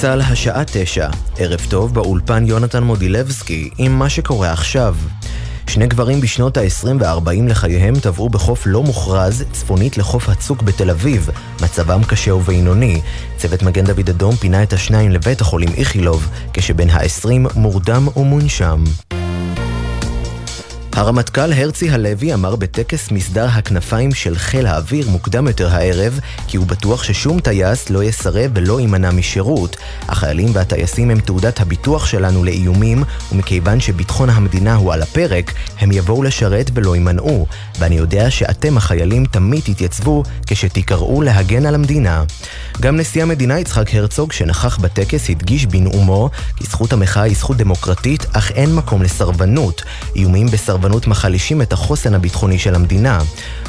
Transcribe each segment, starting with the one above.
צה"ל השעה תשע, ערב טוב באולפן יונתן מודילבסקי עם מה שקורה עכשיו. שני גברים בשנות ה-20 וה-40 לחייהם טבעו בחוף לא מוכרז, צפונית לחוף הצוק בתל אביב. מצבם קשה ובינוני. צוות מגן דוד אדום פינה את השניים לבית החולים איכילוב, כשבן ה-20 מורדם ומונשם. הרמטכ"ל הרצי הלוי אמר בטקס מסדר הכנפיים של חיל האוויר מוקדם יותר הערב כי הוא בטוח ששום טייס לא יסרב ולא יימנע משירות. החיילים והטייסים הם תעודת הביטוח שלנו לאיומים ומכיוון שביטחון המדינה הוא על הפרק, הם יבואו לשרת ולא יימנעו. ואני יודע שאתם החיילים תמיד תתייצבו כשתיקראו להגן על המדינה. גם נשיא המדינה יצחק הרצוג שנכח בטקס הדגיש בנאומו כי זכות המחאה היא זכות דמוקרטית אך אין מקום לסרבנות. איומים בסרבנות הסרבנות מחלישים את החוסן הביטחוני של המדינה.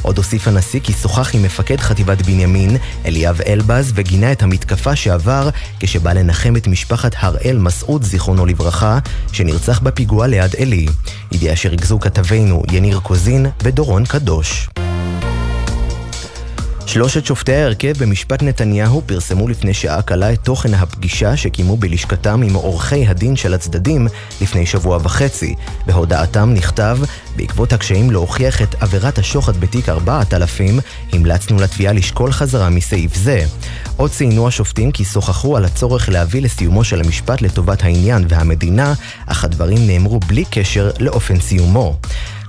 עוד הוסיף הנשיא כי שוחח עם מפקד חטיבת בנימין, אליאב אלבז, וגינה את המתקפה שעבר כשבא לנחם את משפחת הראל מסעוד, זיכרונו לברכה, שנרצח בפיגוע ליד עלי. ידיעה שריכזו כתבינו יניר קוזין ודורון קדוש. שלושת שופטי ההרכב במשפט נתניהו פרסמו לפני שעה קלה את תוכן הפגישה שקיימו בלשכתם עם עורכי הדין של הצדדים לפני שבוע וחצי. בהודעתם נכתב, בעקבות הקשיים להוכיח את עבירת השוחד בתיק 4000, המלצנו לתביעה לשקול חזרה מסעיף זה. עוד ציינו השופטים כי שוחחו על הצורך להביא לסיומו של המשפט לטובת העניין והמדינה, אך הדברים נאמרו בלי קשר לאופן סיומו.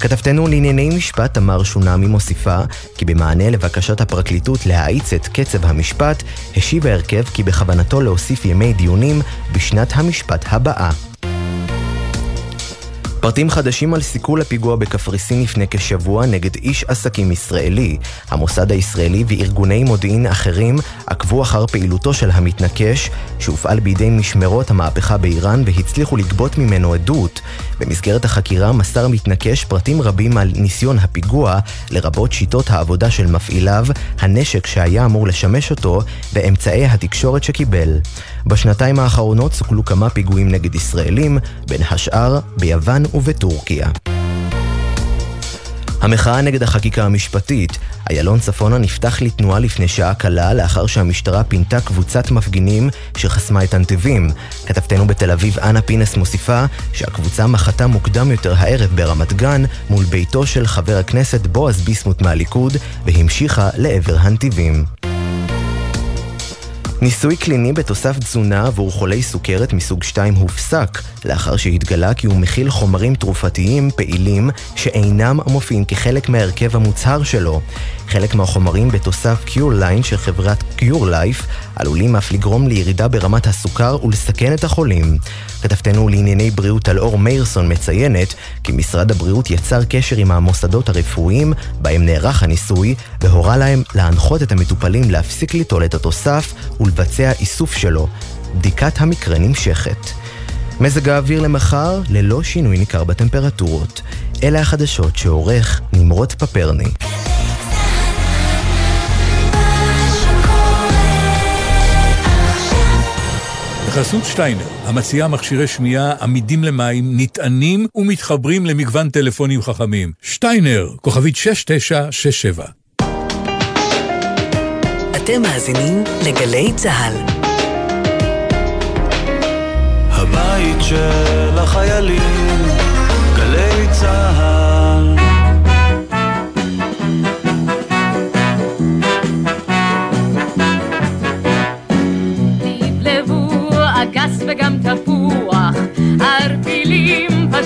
כתבתנו לענייני משפט תמר שונמי מוסיפה כי במענה לבקשת הפרקליטות להאיץ את קצב המשפט, השיב ההרכב כי בכוונתו להוסיף ימי דיונים בשנת המשפט הבאה. פרטים חדשים על סיכול הפיגוע בקפריסין לפני כשבוע נגד איש עסקים ישראלי. המוסד הישראלי וארגוני מודיעין אחרים עקבו אחר פעילותו של המתנקש, שהופעל בידי משמרות המהפכה באיראן והצליחו לגבות ממנו עדות. במסגרת החקירה מסר המתנקש פרטים רבים על ניסיון הפיגוע, לרבות שיטות העבודה של מפעיליו, הנשק שהיה אמור לשמש אותו, ואמצעי התקשורת שקיבל. בשנתיים האחרונות סוכלו כמה פיגועים נגד ישראלים, בין השאר ביוון ובטורקיה. המחאה נגד החקיקה המשפטית, איילון צפונה נפתח לתנועה לפני שעה קלה לאחר שהמשטרה פינתה קבוצת מפגינים שחסמה את הנתיבים. כתבתנו בתל אביב אנה פינס מוסיפה שהקבוצה מחתה מוקדם יותר הערב ברמת גן מול ביתו של חבר הכנסת בועז ביסמוט מהליכוד והמשיכה לעבר הנתיבים. ניסוי קליני בתוסף תזונה עבור חולי סוכרת מסוג 2 הופסק, לאחר שהתגלה כי הוא מכיל חומרים תרופתיים פעילים שאינם מופיעים כחלק מההרכב המוצהר שלו. חלק מהחומרים בתוסף קיורליין של חברת קיורלייף עלולים אף לגרום לירידה ברמת הסוכר ולסכן את החולים. כתבתנו לענייני בריאות על אור מאירסון מציינת כי משרד הבריאות יצר קשר עם המוסדות הרפואיים בהם נערך הניסוי והורה להם להנחות את המטופלים להפסיק ליטול את התוסף ולבצע איסוף שלו. בדיקת המקרה נמשכת. מזג האוויר למחר ללא שינוי ניכר בטמפרטורות. אלה החדשות שעורך נמרוד פפרני. בחסות שטיינר, המציעה מכשירי שמיעה עמידים למים, נטענים ומתחברים למגוון טלפונים חכמים. שטיינר, כוכבית 6967. אתם מאזינים לגלי צה"ל. הבית של החיילים, גלי צה"ל.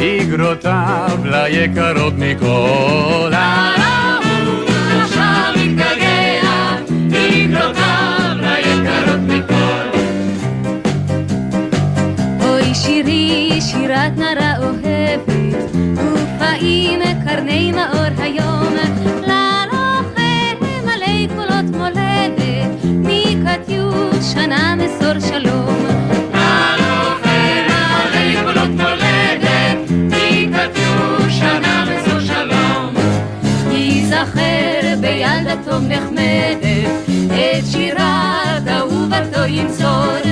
איגרותיו ליקרות מכל. האהוב נפשה מתגעגע, איגרותיו ליקרות מכל. אוי שירי, שירת נערה אוהבת, ופעים קרני מאור היום, ללוחם מלא קולות מולדת, מקטיוש שנה מסור שלום. טוב נחמדת, את שירת אהובתו ינצור.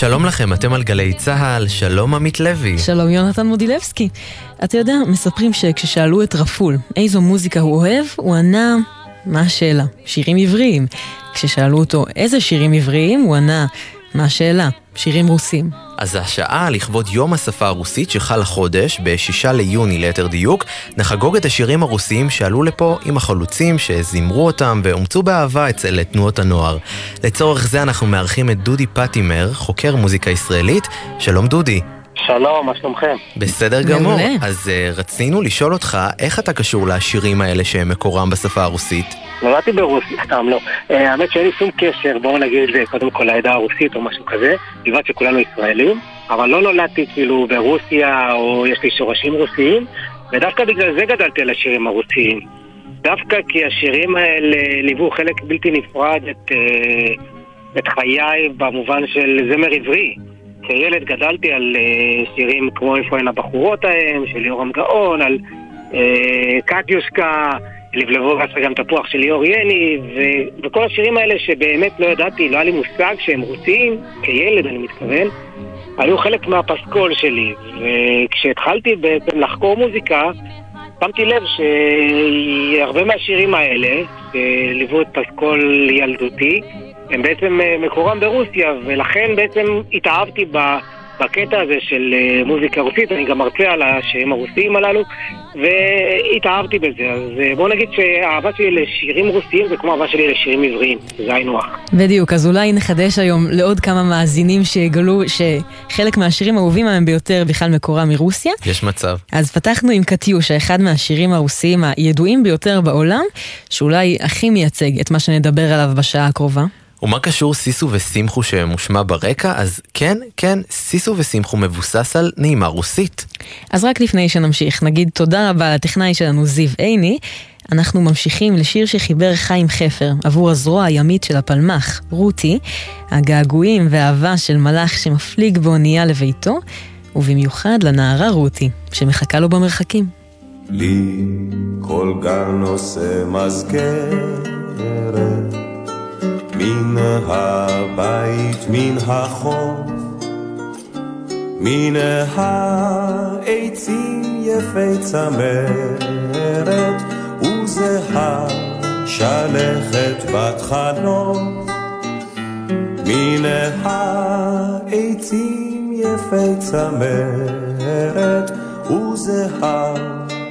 שלום לכם, אתם על גלי צה"ל, שלום עמית לוי. שלום יונתן מודילבסקי. אתה יודע, מספרים שכששאלו את רפול איזו מוזיקה הוא אוהב, הוא ענה, מה השאלה? שירים עבריים. כששאלו אותו איזה שירים עבריים, הוא ענה, מה השאלה? שירים רוסים. אז השעה לכבוד יום השפה הרוסית שחל החודש, ב-6 ליוני ליתר דיוק, נחגוג את השירים הרוסיים שעלו לפה עם החלוצים שזימרו אותם ואומצו באהבה אצל תנועות הנוער. לצורך זה אנחנו מארחים את דודי פטימר, חוקר מוזיקה ישראלית. שלום דודי. שלום, מה שלומכם? בסדר גמור. אז uh, רצינו לשאול אותך, איך אתה קשור לשירים האלה שהם מקורם בשפה הרוסית? נולדתי ברוסיה, סתם לא. אה, האמת שאין לי שום קשר, בואו נגיד קודם כל לעדה הרוסית או משהו כזה, לבד שכולנו ישראלים, אבל לא נולדתי כאילו ברוסיה או יש לי שורשים רוסיים, ודווקא בגלל זה גדלתי על השירים הרוסיים. דווקא כי השירים האלה ליוו חלק בלתי נפרד את, אה, את חיי במובן של זמר עברי. כילד גדלתי על uh, שירים כמו איפה הן הבחורות ההם, של יורם גאון, על uh, קטיושקה, לבלבו גסה גם תפוח של ליאור יני, ו- וכל השירים האלה שבאמת לא ידעתי, לא היה לי מושג שהם רוסיים, כילד אני מתכוון, היו חלק מהפסקול שלי. וכשהתחלתי בעצם לחקור מוזיקה, שמתי לב שהרבה מהשירים האלה, שליוו את פסקול ילדותי, הם בעצם אה, מקורם ברוסיה, ולכן בעצם התאהבתי בקטע הזה של אה, מוזיקה רוסית, אני גם מרצה על השירים הרוסיים הללו, והתאהבתי בזה. אז אה, בוא נגיד שהאהבה שלי לשירים רוסיים זה כמו אהבה שלי לשירים עבריים, זה היינו הך. בדיוק, אז אולי נחדש היום לעוד כמה מאזינים שיגלו שחלק מהשירים האהובים עליהם ביותר בכלל מקורם מרוסיה. יש מצב. אז פתחנו עם קטיושה, אחד מהשירים הרוסיים הידועים ביותר בעולם, שאולי הכי מייצג את מה שנדבר עליו בשעה הקרובה. ומה קשור סיסו וסימחו שמושמע ברקע? אז כן, כן, סיסו וסימחו מבוסס על נעימה רוסית. אז רק לפני שנמשיך, נגיד תודה רבה לטכנאי שלנו זיו עיני. אנחנו ממשיכים לשיר שחיבר חיים חפר עבור הזרוע הימית של הפלמ"ח, רותי, הגעגועים והאהבה של מלאך שמפליג באונייה לביתו, ובמיוחד לנערה רותי, שמחכה לו במרחקים. לי כל גן עושה מזכרת מן הבית, מן החוף, מן העצים יפי צמרת, וזהה שלכת בת חנוך. מן העצים יפי צמרת, וזהה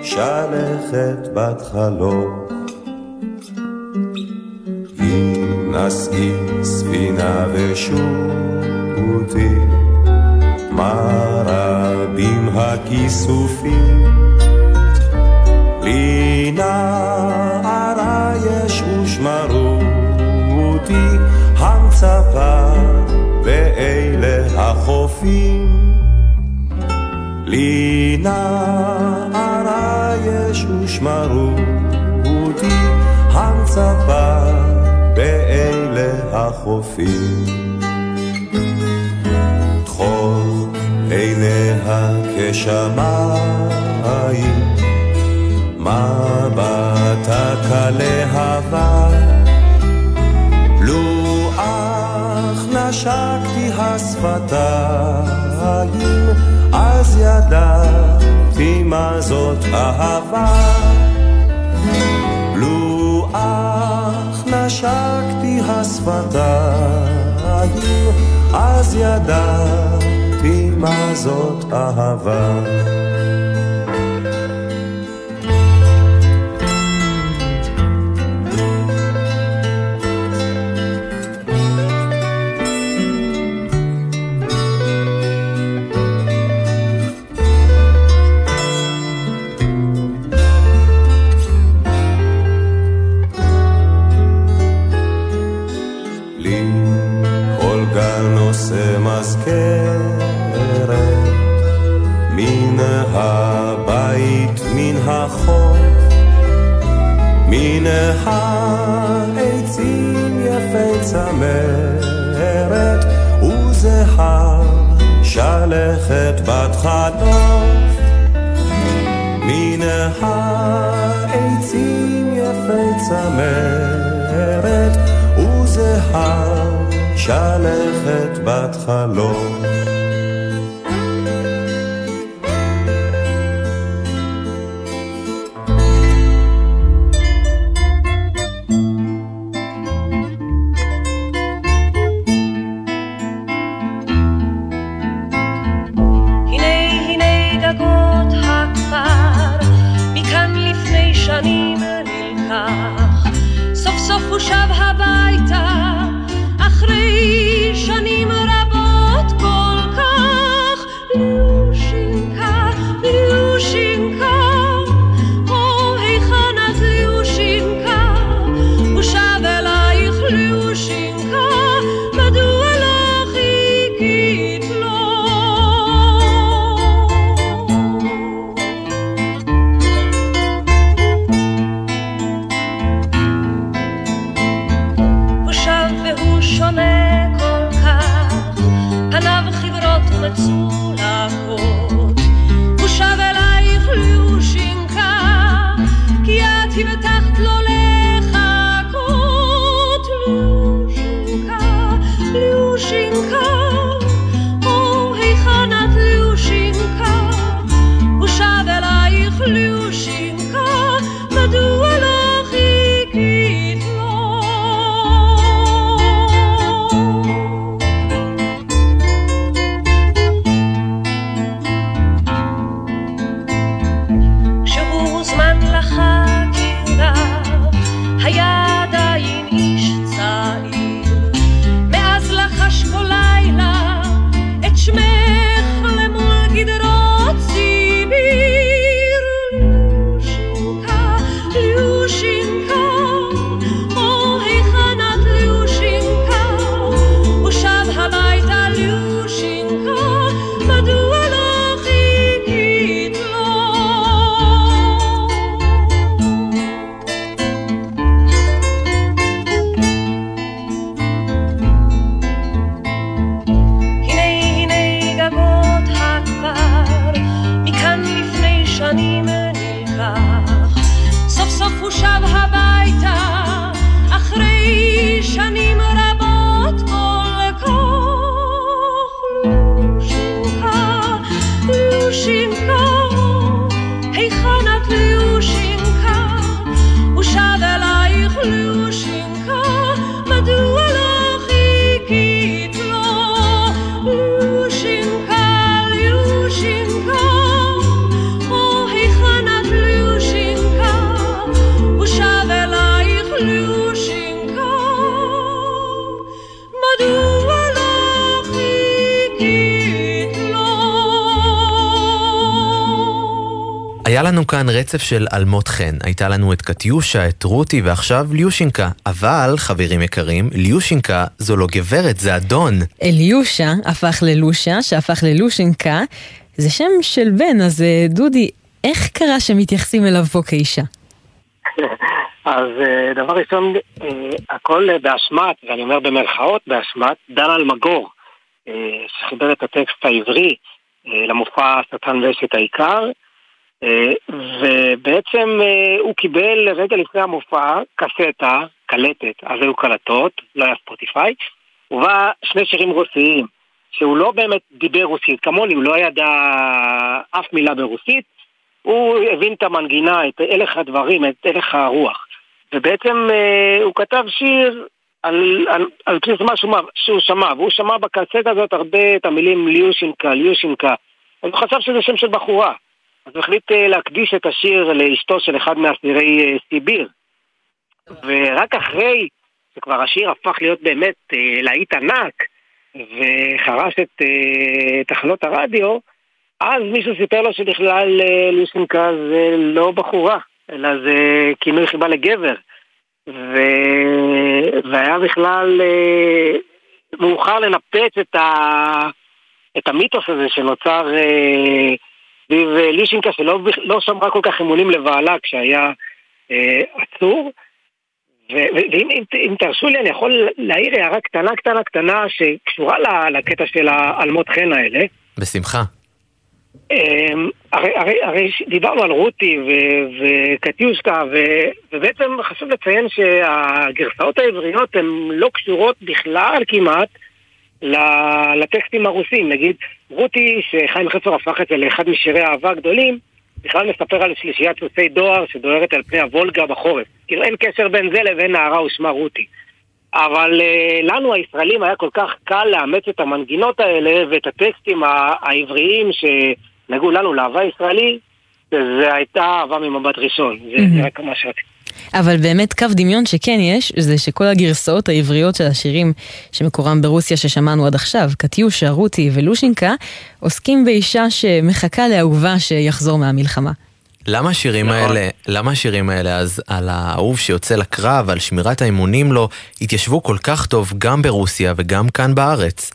שלכת בת חלום. נשאי ספינה ושוטי, מה רבים הכיסופים. לי נערה יש ושמרו אותי, המצפה באלה החופים. לי נערה יש ושמרו אותי, המצפה החופים. טחול עיניה כשמיים, מבטה כלהבה. לו אך נשקתי השפתיים, אז ידעתי מה זאת אהבה. לו אך נשקתי השפתיים, אז ידעתי מה זאת אהבה. שלכת בת חלוף. כאן רצף של אלמות חן. הייתה לנו את קטיושה, את רותי ועכשיו ליושינקה. אבל, חברים יקרים, ליושינקה זו לא גברת, זה אדון. אליושה הפך ללושה, שהפך ללושינקה. זה שם של בן, אז אה, דודי, איך קרה שמתייחסים אליו פה כאישה? אז אה, דבר ראשון, אה, הכל באשמת, ואני אומר במרכאות באשמת, דן אלמגור, שחיבר את הטקסט העברי למופע שטן ואשת העיקר. אה, ובעצם אה, הוא קיבל רגע לפני המופע קסטה, קלטת, אז היו קלטות, לא היה ספוטיפיי, ובה שני שירים רוסיים, שהוא לא באמת דיבר רוסית, כמוני, הוא לא ידע אף מילה ברוסית, הוא הבין את המנגינה, את הלך הדברים, את הלך הרוח. ובעצם אה, הוא כתב שיר על, על, על בסיס מה שהוא שמע, והוא שמע בקסטה הזאת הרבה את המילים ליושינקה, ליושינקה. אז הוא חשב שזה שם של בחורה. אז הוא החליט אה, להקדיש את השיר לאשתו של אחד מאסירי אה, סיביר. ורק אחרי שכבר השיר הפך להיות באמת אה, להיט ענק וחרש את תחנות הרדיו, אז מישהו סיפר לו שבכלל ליוסינקה זה לא בחורה, אלא זה כינוי חיבה לגבר. ו... והיה בכלל מאוחר לנפץ את, ה... את המיתוס הזה שנוצר סביב אה, לישינקה שלא לא שמרה כל כך אמונים לבעלה כשהיה אה, עצור. ואם אם, אם תרשו לי, אני יכול להעיר הערה קטנה קטנה קטנה שקשורה לקטע של האלמות חן האלה. בשמחה. אמ, הרי, הרי, הרי דיברנו על רותי וקטיושקה, ובעצם חשוב לציין שהגרסאות העבריות הן לא קשורות בכלל כמעט לטקסטים הרוסים. נגיד, רותי, שחיים חפר הפך את זה לאחד משירי האהבה הגדולים, בכלל מספר על שלישיית סוסי דואר שדוהרת על פני הוולגה בחורף. כאילו אין קשר בין זה לבין נערה ושמה רותי. אבל uh, לנו הישראלים היה כל כך קל לאמץ את המנגינות האלה ואת הטקסטים העבריים שנגעו לנו לאהבה ישראלי, זה הייתה אהבה ממבט ראשון, זה, mm-hmm. זה רק מה שרציתי. אבל באמת קו דמיון שכן יש, זה שכל הגרסאות העבריות של השירים שמקורם ברוסיה ששמענו עד עכשיו, קטיושה, רותי ולושינקה, עוסקים באישה שמחכה לאהובה שיחזור מהמלחמה. למה השירים נכון. האלה, למה השירים האלה אז על האהוב שיוצא לקרב, על שמירת האמונים לו, התיישבו כל כך טוב גם ברוסיה וגם כאן בארץ?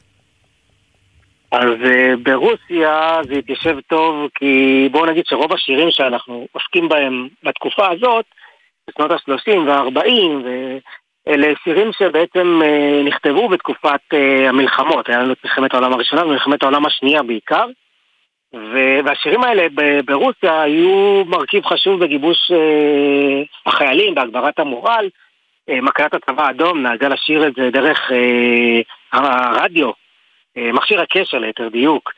אז uh, ברוסיה זה התיישב טוב כי בואו נגיד שרוב השירים שאנחנו עוסקים בהם בתקופה הזאת, בשנות ה-30 וה-40, ואלה שירים שבעצם uh, נכתבו בתקופת uh, המלחמות, היה לנו את מלחמת העולם הראשונה ומלחמת העולם השנייה בעיקר. והשירים האלה ברוסיה היו מרכיב חשוב בגיבוש אה, החיילים, בהגברת המורל. אה, מכת הצבא האדום נהגה לשיר את זה דרך אה, הרדיו, מכשיר הקשר ליתר דיוק,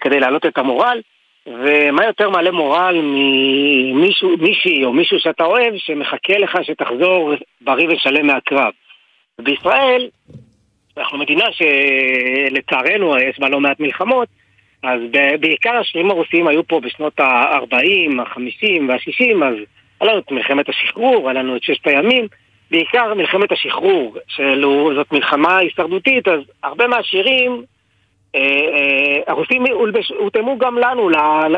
כדי להעלות את המורל. ומה יותר מעלה מורל ממישהי או מישהו שאתה אוהב שמחכה לך שתחזור בריא ושלם מהקרב. בישראל, אנחנו מדינה שלצערנו יש בה לא מעט מלחמות, אז בעיקר השירים הרוסיים היו פה בשנות ה-40, ה-50 וה-60, אז היה לנו את מלחמת השחרור, היה לנו את ששת הימים, בעיקר מלחמת השחרור, שזאת מלחמה הישרדותית, אז הרבה מהשירים, הרוסים הותאמו גם לנו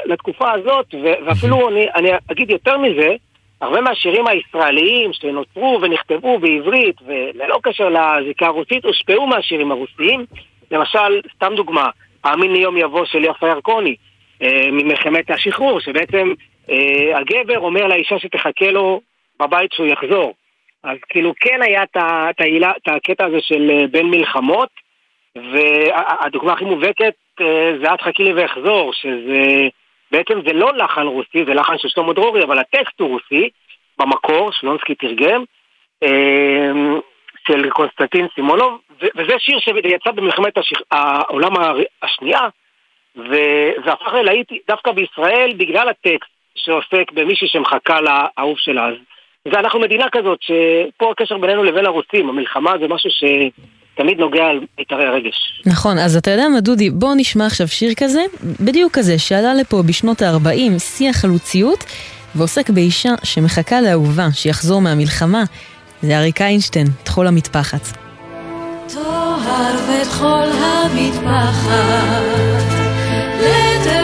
לתקופה הזאת, ואפילו אני, אני אגיד יותר מזה, הרבה מהשירים הישראליים שנוצרו ונכתבו בעברית, וללא קשר לזיקה הרוסית, הושפעו מהשירים הרוסיים. למשל, סתם דוגמה, האמין לי יום יבוא של יפה ירקוני, אה, ממלחמת השחרור, שבעצם אה, הגבר אומר לאישה שתחכה לו בבית שהוא יחזור. אז כאילו כן היה את הקטע הזה של אה, בין מלחמות, והדוגמה הכי מובהקת אה, זה את חכי לי ואחזור, שזה בעצם זה לא לחן רוסי, זה לחן של שלמה דרורי, אבל הטקסט הוא רוסי, במקור, שלונסקי תרגם. אה, של קונסטנטין סימונוב, וזה שיר שיצא במלחמת השיח... העולם השנייה, וזה הפך ללהיט דווקא בישראל בגלל הטקסט שעוסק במישהי שמחכה לאהוב שלה. אז ואנחנו מדינה כזאת, שפה הקשר בינינו לבין הרוסים, המלחמה זה משהו ש... תמיד נוגע על מיתרי הרגש. נכון, אז אתה יודע מה, דודי, בוא נשמע עכשיו שיר כזה, בדיוק כזה, שעלה לפה בשנות ה-40, שיא החלוציות, ועוסק באישה שמחכה לאהובה, שיחזור מהמלחמה, זה אריק איינשטיין, טחול המטפחת. טוהר וטחול המטפחת כל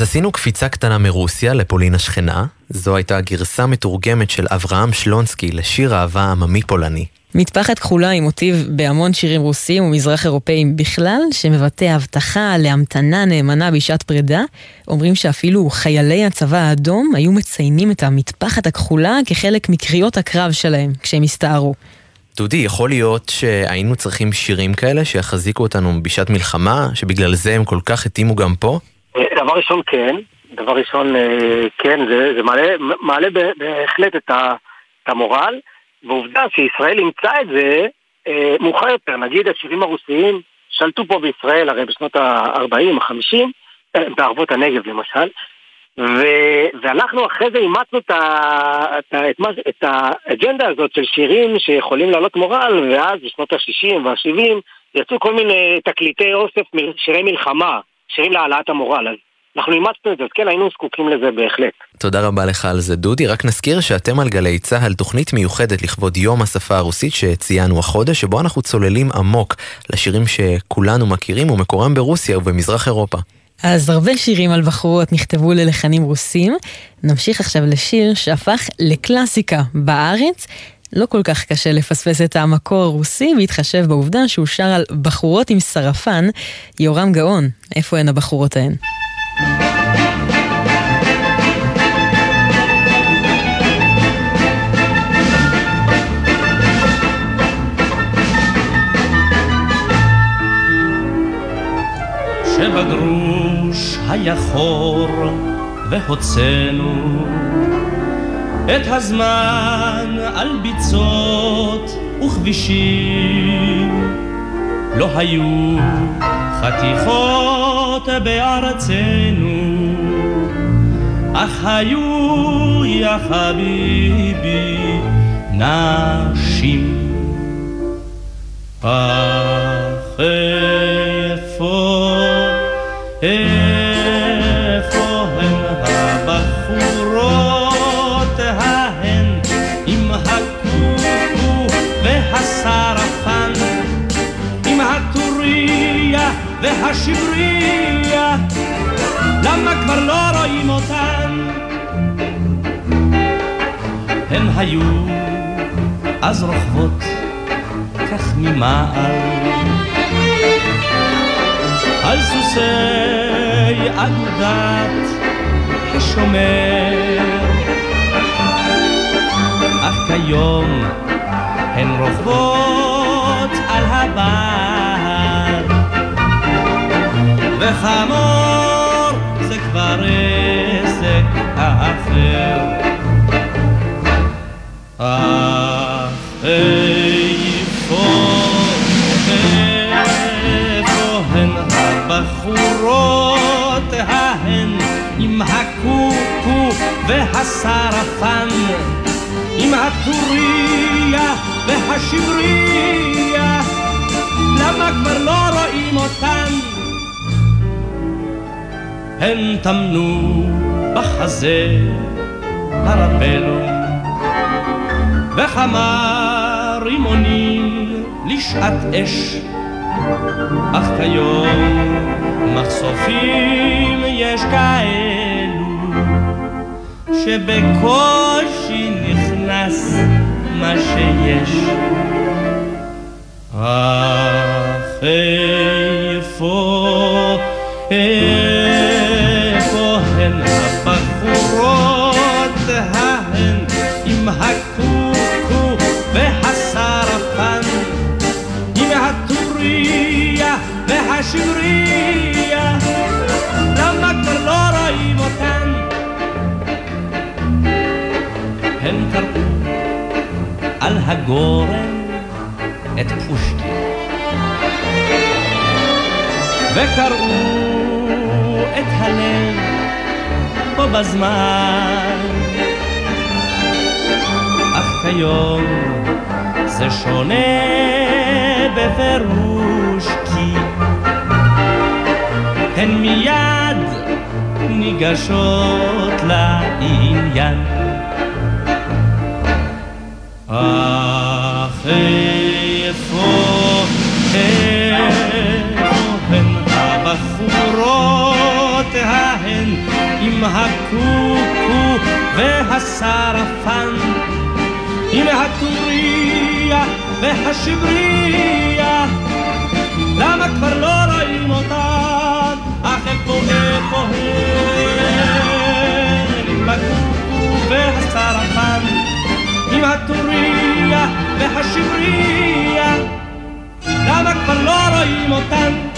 אז עשינו קפיצה קטנה מרוסיה לפולין השכנה. זו הייתה גרסה מתורגמת של אברהם שלונסקי לשיר אהבה עממי פולני. מטפחת כחולה עם מוטיב בהמון שירים רוסיים ומזרח אירופאים בכלל, שמבטא הבטחה להמתנה נאמנה בשעת פרידה. אומרים שאפילו חיילי הצבא האדום היו מציינים את המטפחת הכחולה כחלק מקריאות הקרב שלהם כשהם הסתערו. דודי, יכול להיות שהיינו צריכים שירים כאלה שיחזיקו אותנו בשעת מלחמה, שבגלל זה הם כל כך התאימו גם פה? דבר ראשון כן, דבר ראשון אה, כן, זה, זה מעלה, מעלה בהחלט את, ה, את המורל, ועובדה שישראל אימצה את זה אה, מאוחר יותר, נגיד השירים הרוסיים שלטו פה בישראל הרי בשנות ה-40, ה-50, אה, בערבות הנגב למשל, ו, ואנחנו אחרי זה אימצנו את, ה, את, את, את האג'נדה הזאת של שירים שיכולים לעלות מורל, ואז בשנות ה-60 וה-70 יצאו כל מיני תקליטי אוסף, שירי מלחמה, שירים להעלאת המורל. אז אנחנו אימצנו את זה, אז כן, היינו זקוקים לזה בהחלט. תודה רבה לך על זה, דודי. רק נזכיר שאתם על גלי צה"ל תוכנית מיוחדת לכבוד יום השפה הרוסית שציינו החודש, שבו אנחנו צוללים עמוק לשירים שכולנו מכירים ומקורם ברוסיה ובמזרח אירופה. אז הרבה שירים על בחורות נכתבו ללחנים רוסים. נמשיך עכשיו לשיר שהפך לקלאסיקה בארץ. לא כל כך קשה לפספס את המקור הרוסי, בהתחשב בעובדה שהוא שר על בחורות עם שרפן, יורם גאון. איפה הן הבחורות ההן? שבגרוש היה חור והוצאנו את הזמן על ביצות וכבישים. לא היו חתיכות בארצנו אך היו יא חביבי נשים. אך והשבריה, למה כבר לא רואים אותן? הן היו אז רוכבות כך ממעל על סוסי אגודת השומר אך כיום הן רוכבות על הבר וחמור זה כבר עסק אחר אך איפה, הן הבחורות ההן עם הקוקו והסרפן, עם הטוריה והשבריה, למה כבר לא רואים אותן? הן טמנו בחזה פרבלום וכמה רימונים לשעת אש. אך כיום מחשופים יש כאלו שבקושי נכנס מה שיש. אך הגורן את פושקין, וקראו את הלב בו בזמן. אך כיום זה שונה בפירוש כי הן מיד ניגשות לעניין. הקוקו והשרפן, עם הטוריה והשבריה, למה כבר לא רואים אותן? אך איפה, איפה הן עם הקוקו והשרפן, עם הטוריה והשבריה, למה כבר לא רואים אותן?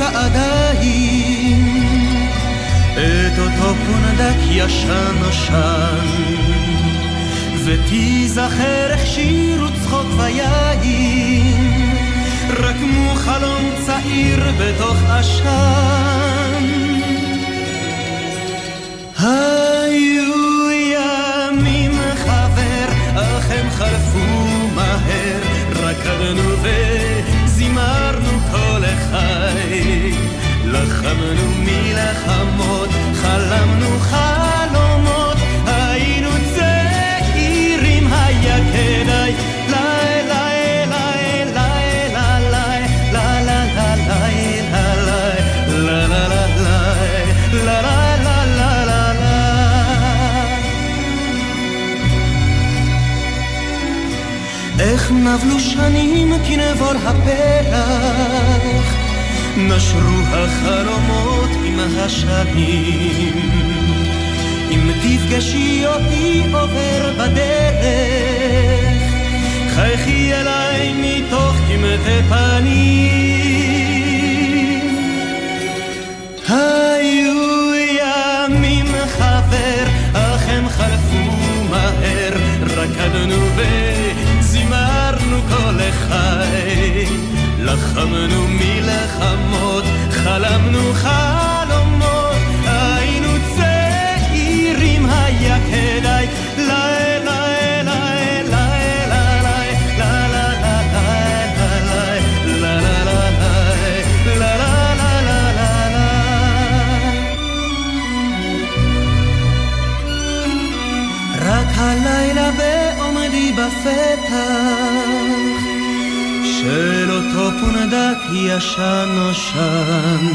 תמצא עדיין. את אותו פונדק ישן נושן ותיזכר איך שיר וצחוק ויין רקמו חלום צעיר בתוך עשן. היו ימים חבר אך הם חלפו מהר רקדנו וזימרנו כל החי לחמנו מלחמות, חלמנו חלומות, היינו צעירים, היה כדאי. איך נבלו שנים כנבור הפרח נשרו החלומות עם השנים. אם תפגשי אותי עובר בדרך, חייכי אליי מתוך קמטי פנים. היו ימים חבר, אך הם חלפו מהר, רקדנו וזימרנו כל החי. לחמנו מלחמות, הגשמנו חלומות, היינו צעירים, היה כדאי רק הלילה בעומדי בפתח פונדק ישן נושן.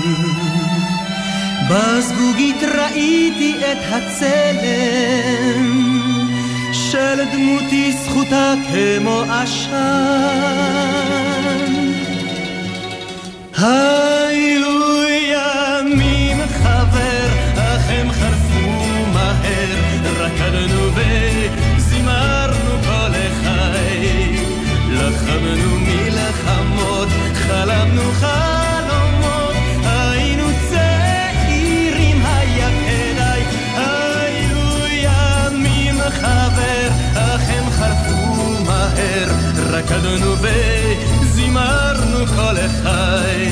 בזגוגית ראיתי את הצלם של דמותי זכותה כמו עשן. היו חלומות, חבר, רקדנו וזימרנו כל החי.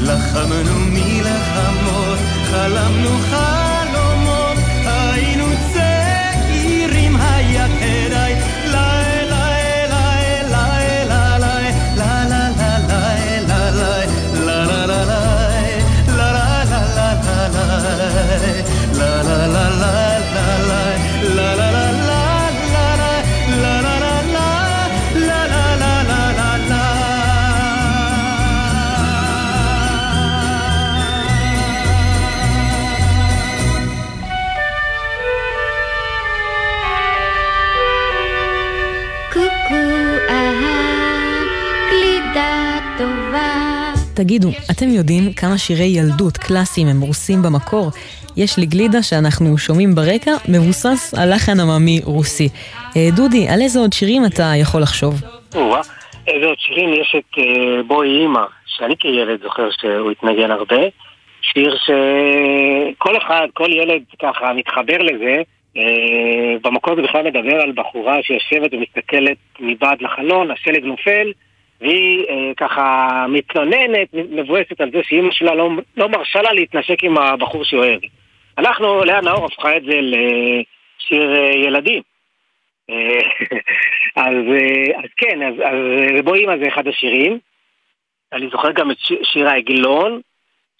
לחמנו מלחמות, חלמנו חלומות, יודעים כמה שירי ילדות קלאסיים הם רוסים במקור? יש לי גלידה שאנחנו שומעים ברקע, מבוסס על לחן עממי רוסי. אה, דודי, על איזה עוד שירים אתה יכול לחשוב? איזה עוד שירים יש את אה, בואי אימא, שאני כילד זוכר שהוא התנגן הרבה. שיר שכל אחד, כל ילד ככה מתחבר לזה. אה, במקור זה בכלל מדבר על בחורה שיושבת ומסתכלת מבעד לחלון, השלג נופל, והיא אה, ככה מתלוננת, מבואסת על זה שאימא שלה לא, לא מרשה לה להתנשק עם הבחור שהיא אוהבת. אנחנו, לאה נאור הפכה את זה לשיר אה, ילדים. אה, אז, אה, אז כן, אז, אז בואי אימא זה אחד השירים. אני זוכר גם את שיר, העגלון,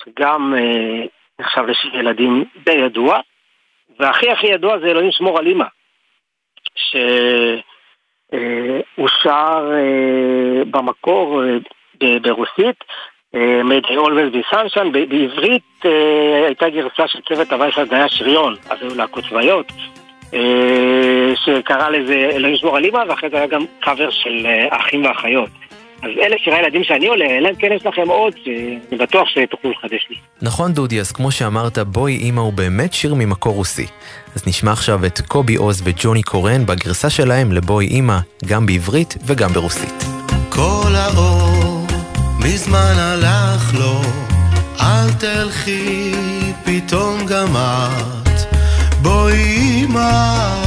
שגם אה, נחשב לשיר ילדים די ידוע. והכי הכי ידוע זה אלוהים שמור על אימא. שהוא שר אה, במקור אה, ברוסית, אה, made always be sunshine, בעברית הייתה גרסה של צוות הווייס היה שריון, אז היו להקות צבאיות, שקרא לזה אלוהים שמור על אימא, ואחרי זה היה גם קאבר של אחים ואחיות. אז אלה שירי הילדים שאני עולה, אלא אם כן יש לכם עוד, שאני בטוח שתוכלו לחדש לי. נכון דודי, אז כמו שאמרת, בואי אימא הוא באמת שיר ממקור רוסי. אז נשמע עכשיו את קובי עוז וג'וני קורן בגרסה שלהם לבואי אימא, גם בעברית וגם ברוסית. כל האור מזמן הלך לו, אל תלכי פתאום גם את. בואי אימא,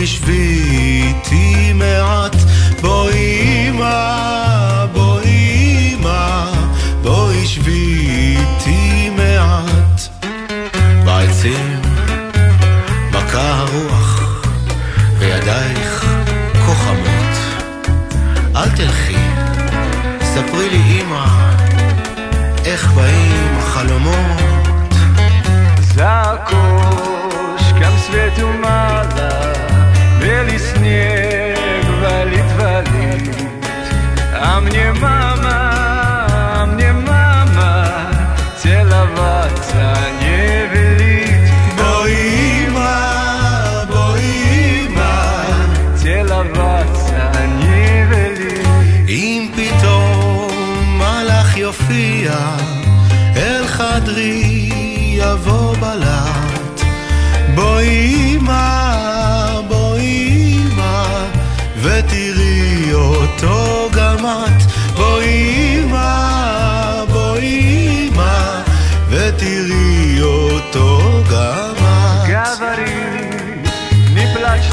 בואי שבי איתי מעט, בואי אמא, בואי אמא, בואי שבי איתי מעט. בעצים מכה הרוח, וידייך כה חמות. אל תלכי, ספרי לי אמא, איך באים החלומות. זעקו, שכם סווטו מלא mnie ma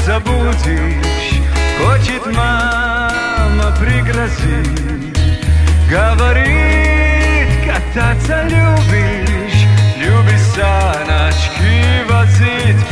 забудешь. Хочет мама пригрозить. Говорит, кататься любишь. Любишь саночки возить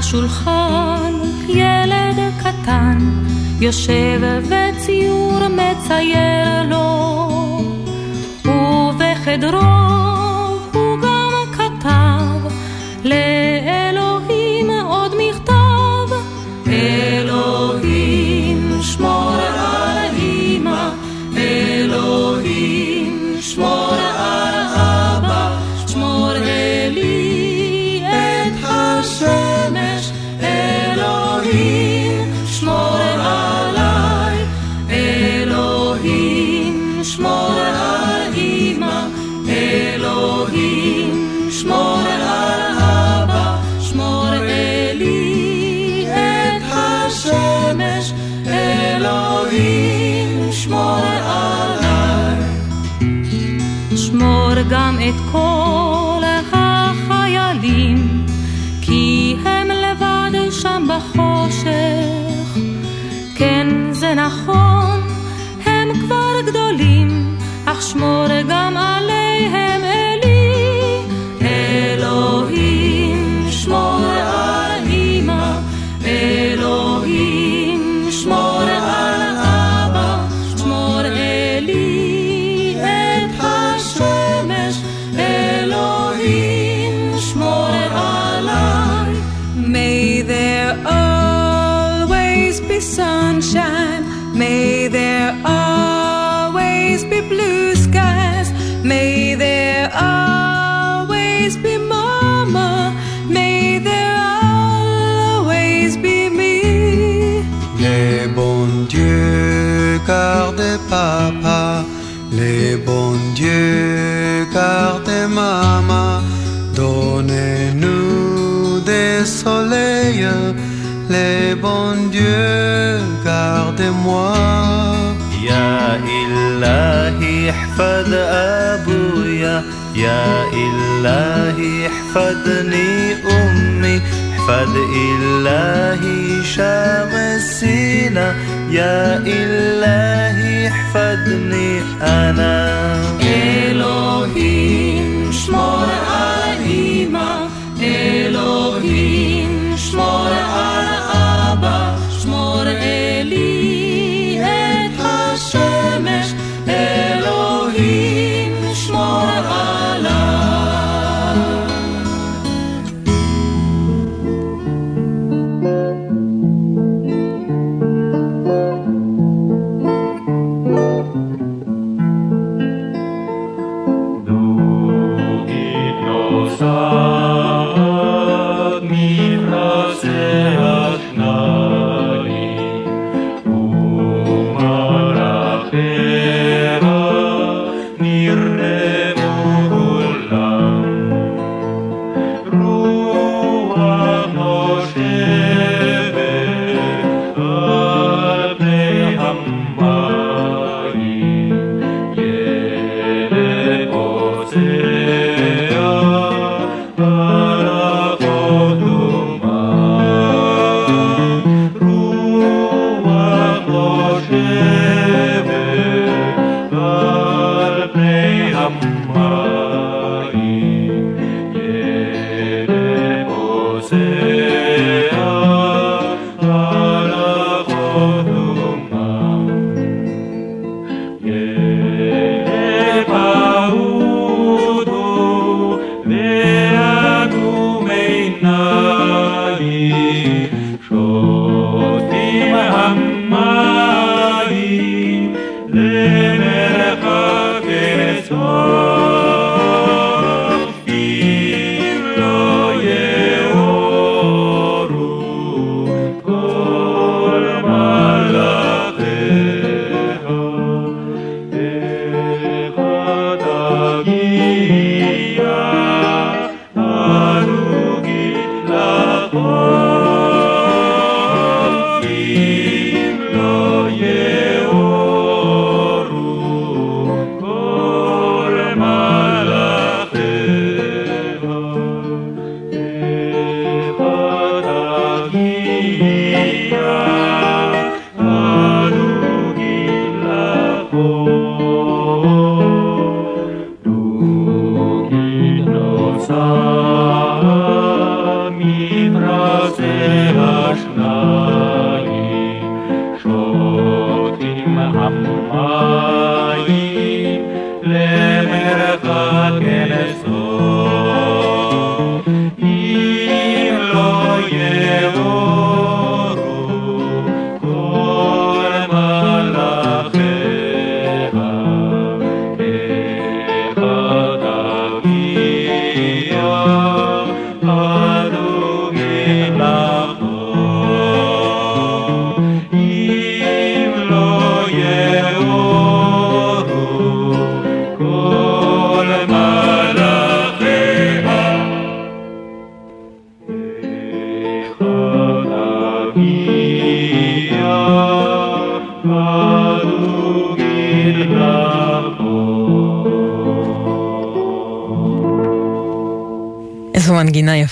השולחן ילד קטן יושב וציור מצייר לו. ובחדרו papa. Les bons dieux gardez maman, donnez-nous des soleils. Les bons dieux gardez-moi. إلهي شمسنا يا إلهي احفظني أنا. إلهي شمر عليمك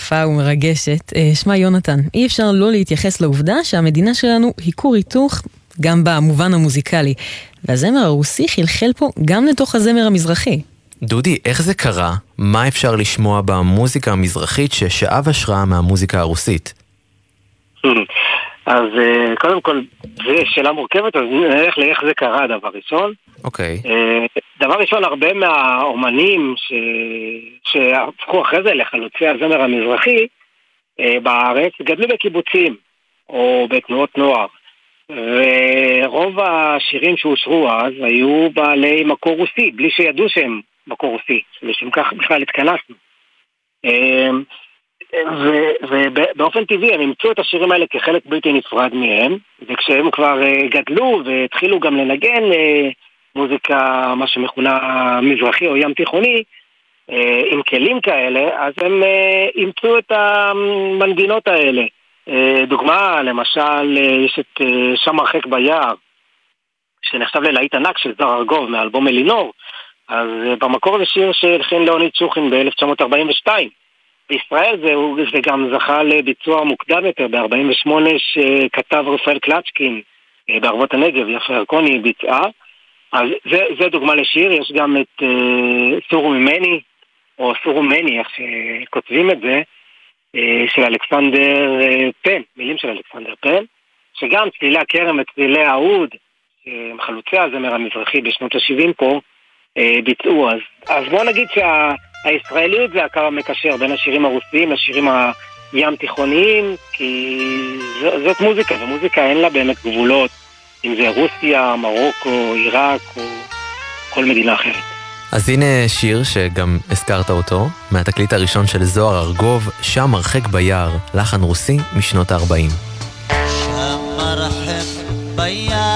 יפה ומרגשת. אה, שמע יונתן, אי אפשר לא להתייחס לעובדה שהמדינה שלנו היא כור היתוך גם במובן המוזיקלי. והזמר הרוסי חלחל פה גם לתוך הזמר המזרחי. דודי, איך זה קרה? מה אפשר לשמוע במוזיקה המזרחית ששאב השראה מהמוזיקה הרוסית? אז אה, קודם כל, זו שאלה מורכבת, אז נלך לאיך זה קרה, דבר ראשון. אוקיי. אה, דבר ראשון, הרבה מהאומנים ש... שהפכו אחרי זה לחלוצי הזמר המזרחי אה, בארץ, גדלו בקיבוצים או בתנועות נוער. ורוב השירים שאושרו אז היו בעלי מקור רוסי, בלי שידעו שהם מקור רוסי, לשם כך בכלל התכנסנו. ובאופן טבעי הם אימצו את השירים האלה כחלק בלתי נפרד מהם, וכשהם כבר אה, גדלו והתחילו גם לנגן אה, מוזיקה, מה שמכונה מזרחי או ים תיכוני, אה, עם כלים כאלה, אז הם אימצו את המנגינות האלה. דוגמה, למשל, יש את שם הרחק ביער, שנחשב ללהיט ענק של זר ארגוב מאלבום אלינור, אז במקור זה שיר שהלחין לאוניד שוחין ב-1942. בישראל זה, זה גם זכה לביצוע מוקדם יותר ב-48 שכתב רפאל קלצ'קין אה, בערבות הנגב, יפה ירקוני ביצעה. אז זה, זה דוגמה לשיר, יש גם את uh, סורו ממני, או סורו מני, איך שכותבים את זה, uh, של אלכסנדר uh, פן, מילים של אלכסנדר פן, שגם צלילי הכרם וצלילי האוד, חלוצי הזמר המזרחי בשנות ה-70 פה, uh, ביצעו. אז, אז בואו נגיד שה... הישראליות זה הקו המקשר בין השירים הרוסיים לשירים הים תיכוניים, כי ז, זאת מוזיקה, ומוזיקה אין לה באמת גבולות, אם זה רוסיה, מרוקו, עיראק או כל מדינה אחרת. אז הנה שיר שגם הזכרת אותו, מהתקליט הראשון של זוהר ארגוב, שם הרחק ביער, לחן רוסי משנות ה-40. שם הרחק ביער,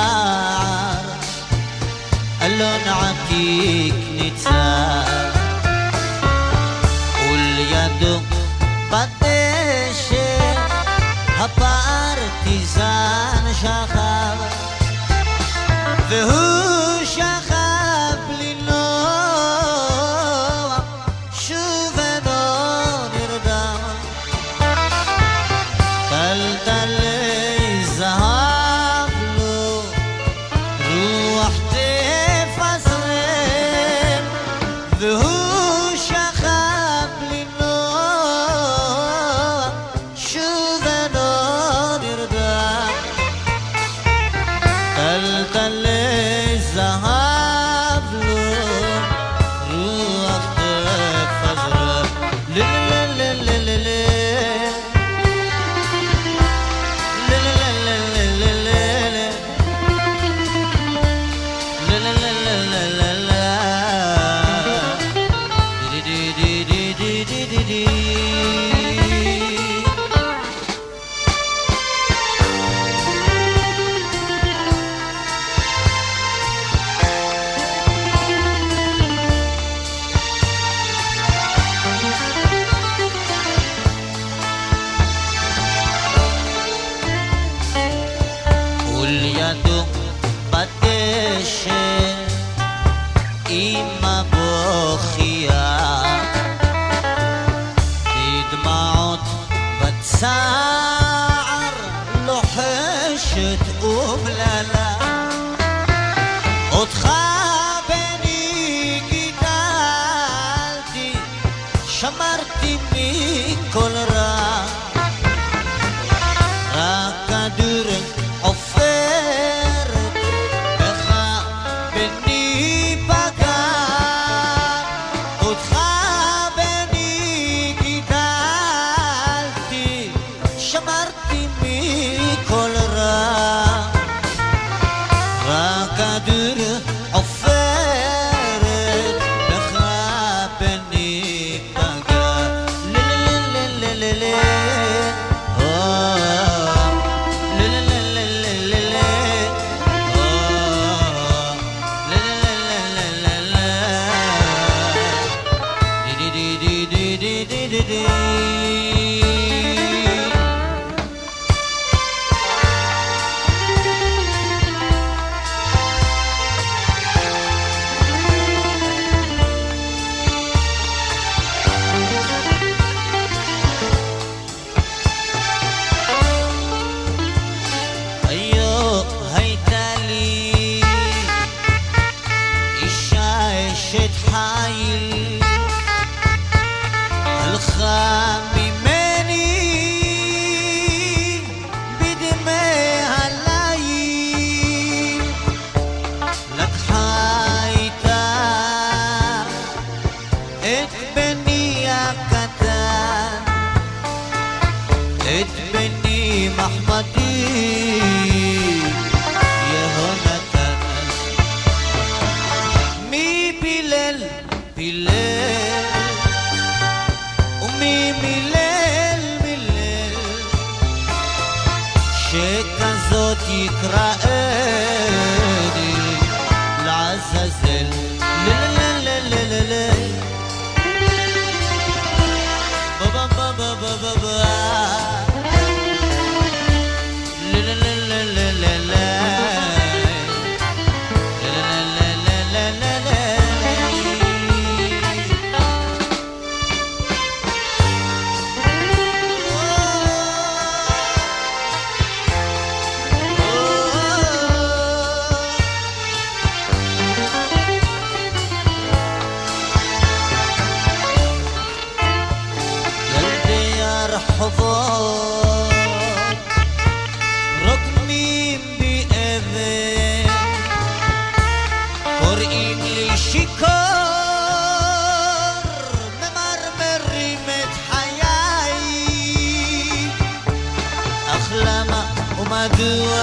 ומדוע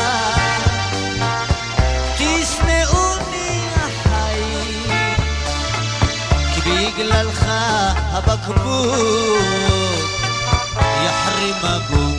תשנאוני החיים כי בגללך הבקבוק יחרים הגוף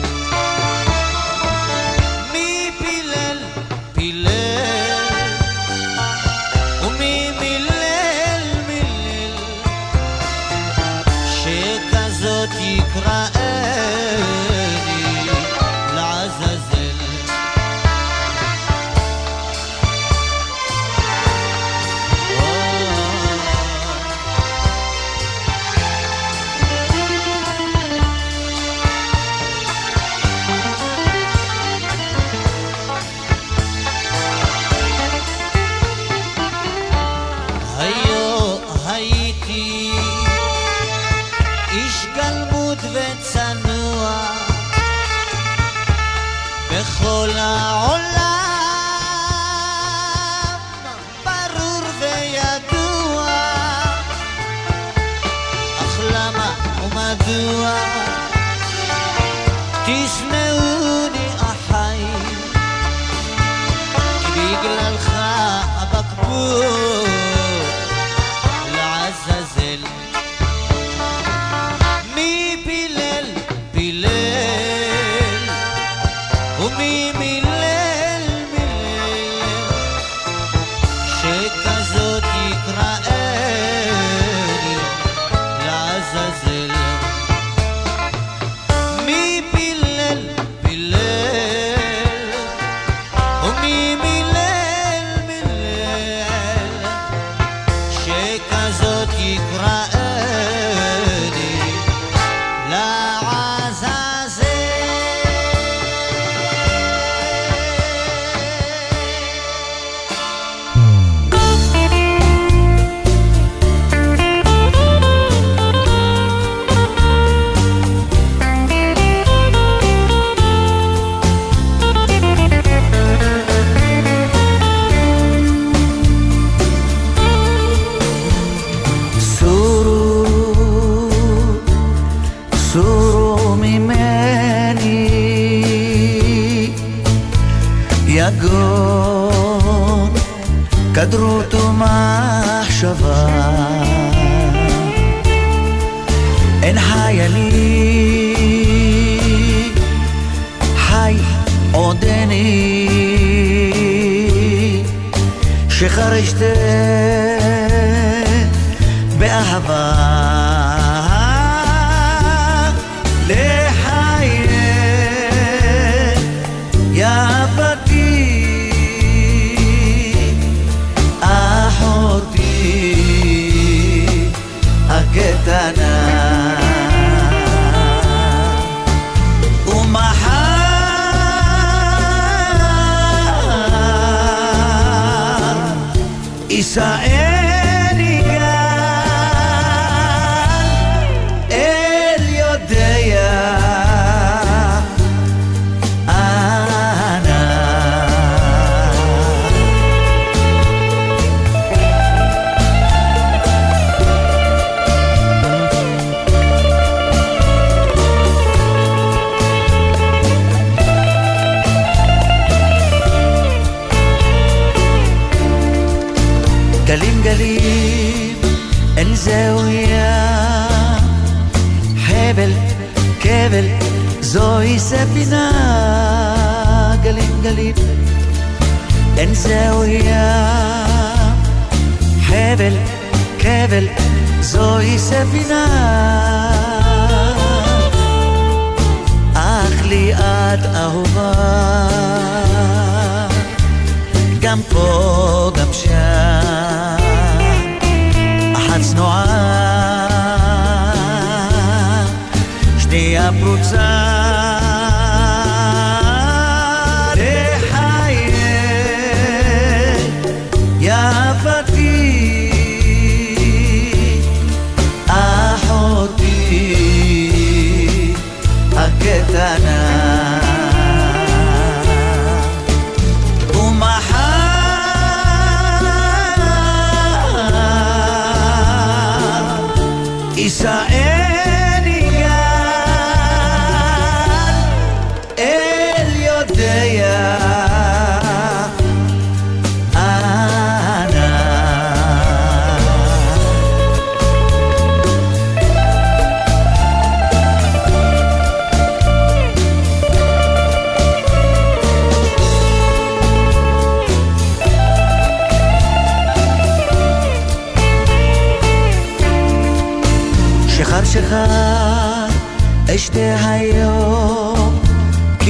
זוהי ספינה.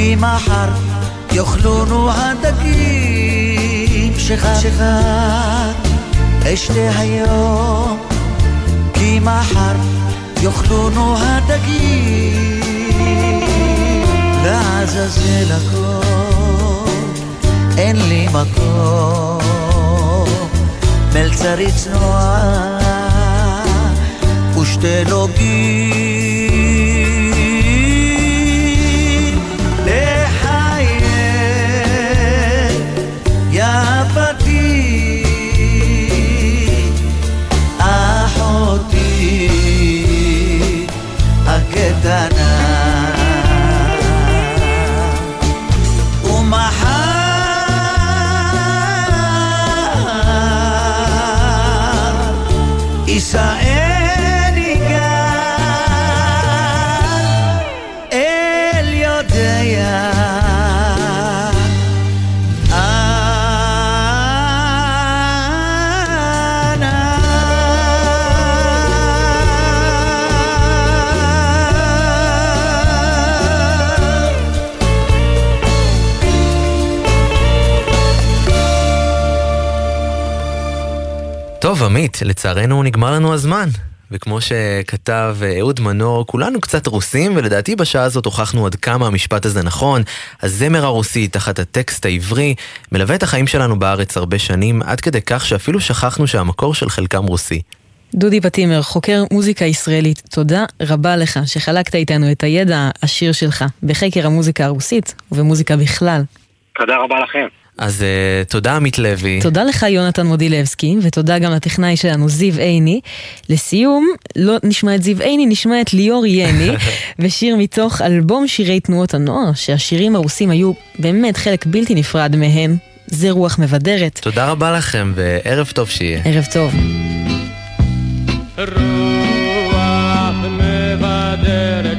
כי מחר יאכלונו הדגים שחר שחר אשתה היום כי מחר יאכלונו הדגים. לעזאזל הכל אין לי מקום. מלצרית צנועה ושתי נוגים עמית, לצערנו נגמר לנו הזמן. וכמו שכתב אה, אהוד מנור, כולנו קצת רוסים, ולדעתי בשעה הזאת הוכחנו עד כמה המשפט הזה נכון. הזמר הרוסי תחת הטקסט העברי מלווה את החיים שלנו בארץ הרבה שנים, עד כדי כך שאפילו שכחנו שהמקור של חלקם רוסי. דודי פטימר, חוקר מוזיקה ישראלית, תודה רבה לך שחלקת איתנו את הידע העשיר שלך בחקר המוזיקה הרוסית ובמוזיקה בכלל. תודה רבה לכם. אז uh, תודה עמית לוי. תודה לך יונתן מודילבסקי, ותודה גם לטכנאי שלנו זיו עיני. לסיום, לא נשמע את זיו עיני, נשמע את ליאור יני, ושיר מתוך אלבום שירי תנועות הנוער, שהשירים הרוסים היו באמת חלק בלתי נפרד מהן. זה רוח מבדרת. תודה רבה לכם, וערב טוב שיהיה. ערב טוב. רוח מבדרת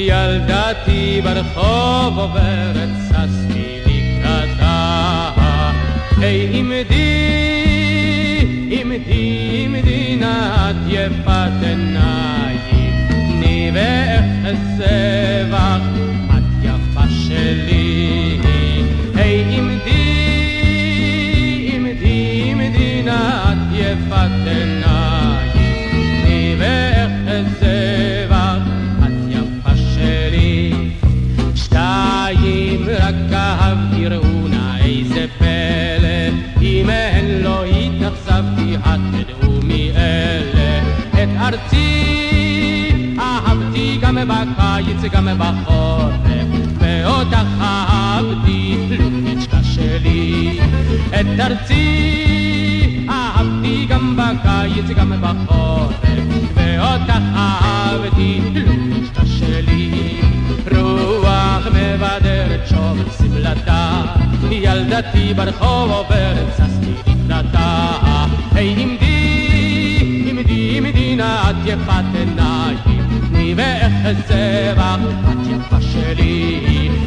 ילדתי ברחוב עוברת ששתי לקראתה היי עמדי עמדי עמדי נא את יפת עיניים תני ואחזה בך את תדעו מי אלה. את ארצי אהבתי גם בקיץ גם בחורף. ואותך אהבתי לוביצ'קה שלי את ארצי אהבתי גם בקיץ גם בחורף. ואותך אהבתי לוביצ'קה שלי רוח מבדרת שוב שמלתה. ילדתי ברחוב עוברת, ששתי לקראתה. היי עמדי, עמדי, עמדי נא את יפת עיניים, תני ואחזה בך, את יפה שלי.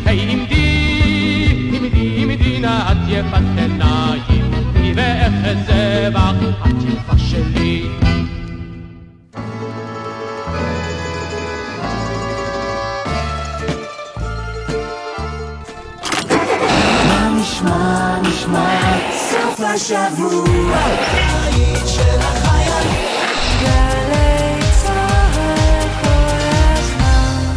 היי עמדי, עמדי, עמדי נא את יפת עיניים, תני ואחזה בך, את יפה שלי. נשמע, נשמע, סוף השבוע, היית של החיילים. גלי צהל כל הזמן.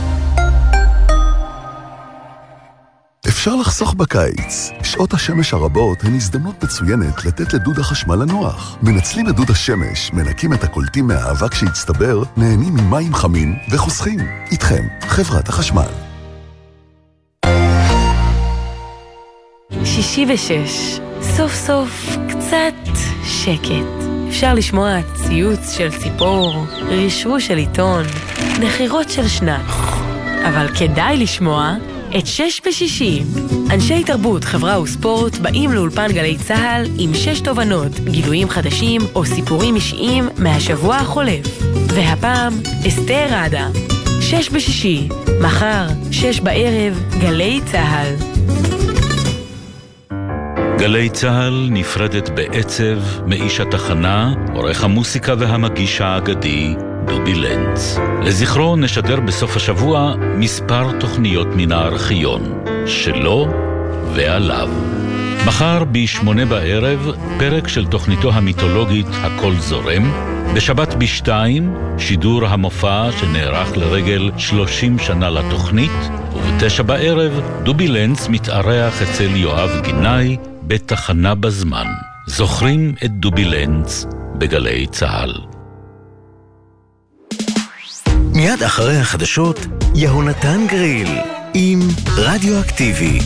אפשר לחסוך בקיץ. שעות השמש הרבות הן הזדמנות מצוינת לתת לדוד החשמל לנוח. מנצלים את דוד השמש, מנקים את הקולטים מהאבק שהצטבר, נהנים ממים חמים וחוסכים. איתכם, חברת החשמל. שישי ושש, סוף סוף קצת שקט. אפשר לשמוע ציוץ של ציפור, רשרוש של עיתון, נחירות של שנץ. אבל כדאי לשמוע את שש בשישי. אנשי תרבות, חברה וספורט באים לאולפן גלי צה"ל עם שש תובנות, גילויים חדשים או סיפורים אישיים מהשבוע החולף. והפעם, אסתר ראדה. שש בשישי, מחר, שש בערב, גלי צה"ל. גלי צה"ל נפרדת בעצב מאיש התחנה, עורך המוסיקה והמגיש האגדי, דובי לנץ. לזכרו נשדר בסוף השבוע מספר תוכניות מן הארכיון, שלו ועליו. מחר בשמונה בערב, פרק של תוכניתו המיתולוגית "הכל זורם", בשבת בשתיים, שידור המופע שנערך לרגל 30 שנה לתוכנית, ובתשע בערב, דובי לנץ מתארח אצל יואב גינאי בתחנה בזמן. זוכרים את דובי לנץ בגלי צה"ל. מיד אחרי החדשות, יהונתן גריל עם רדיואקטיבי.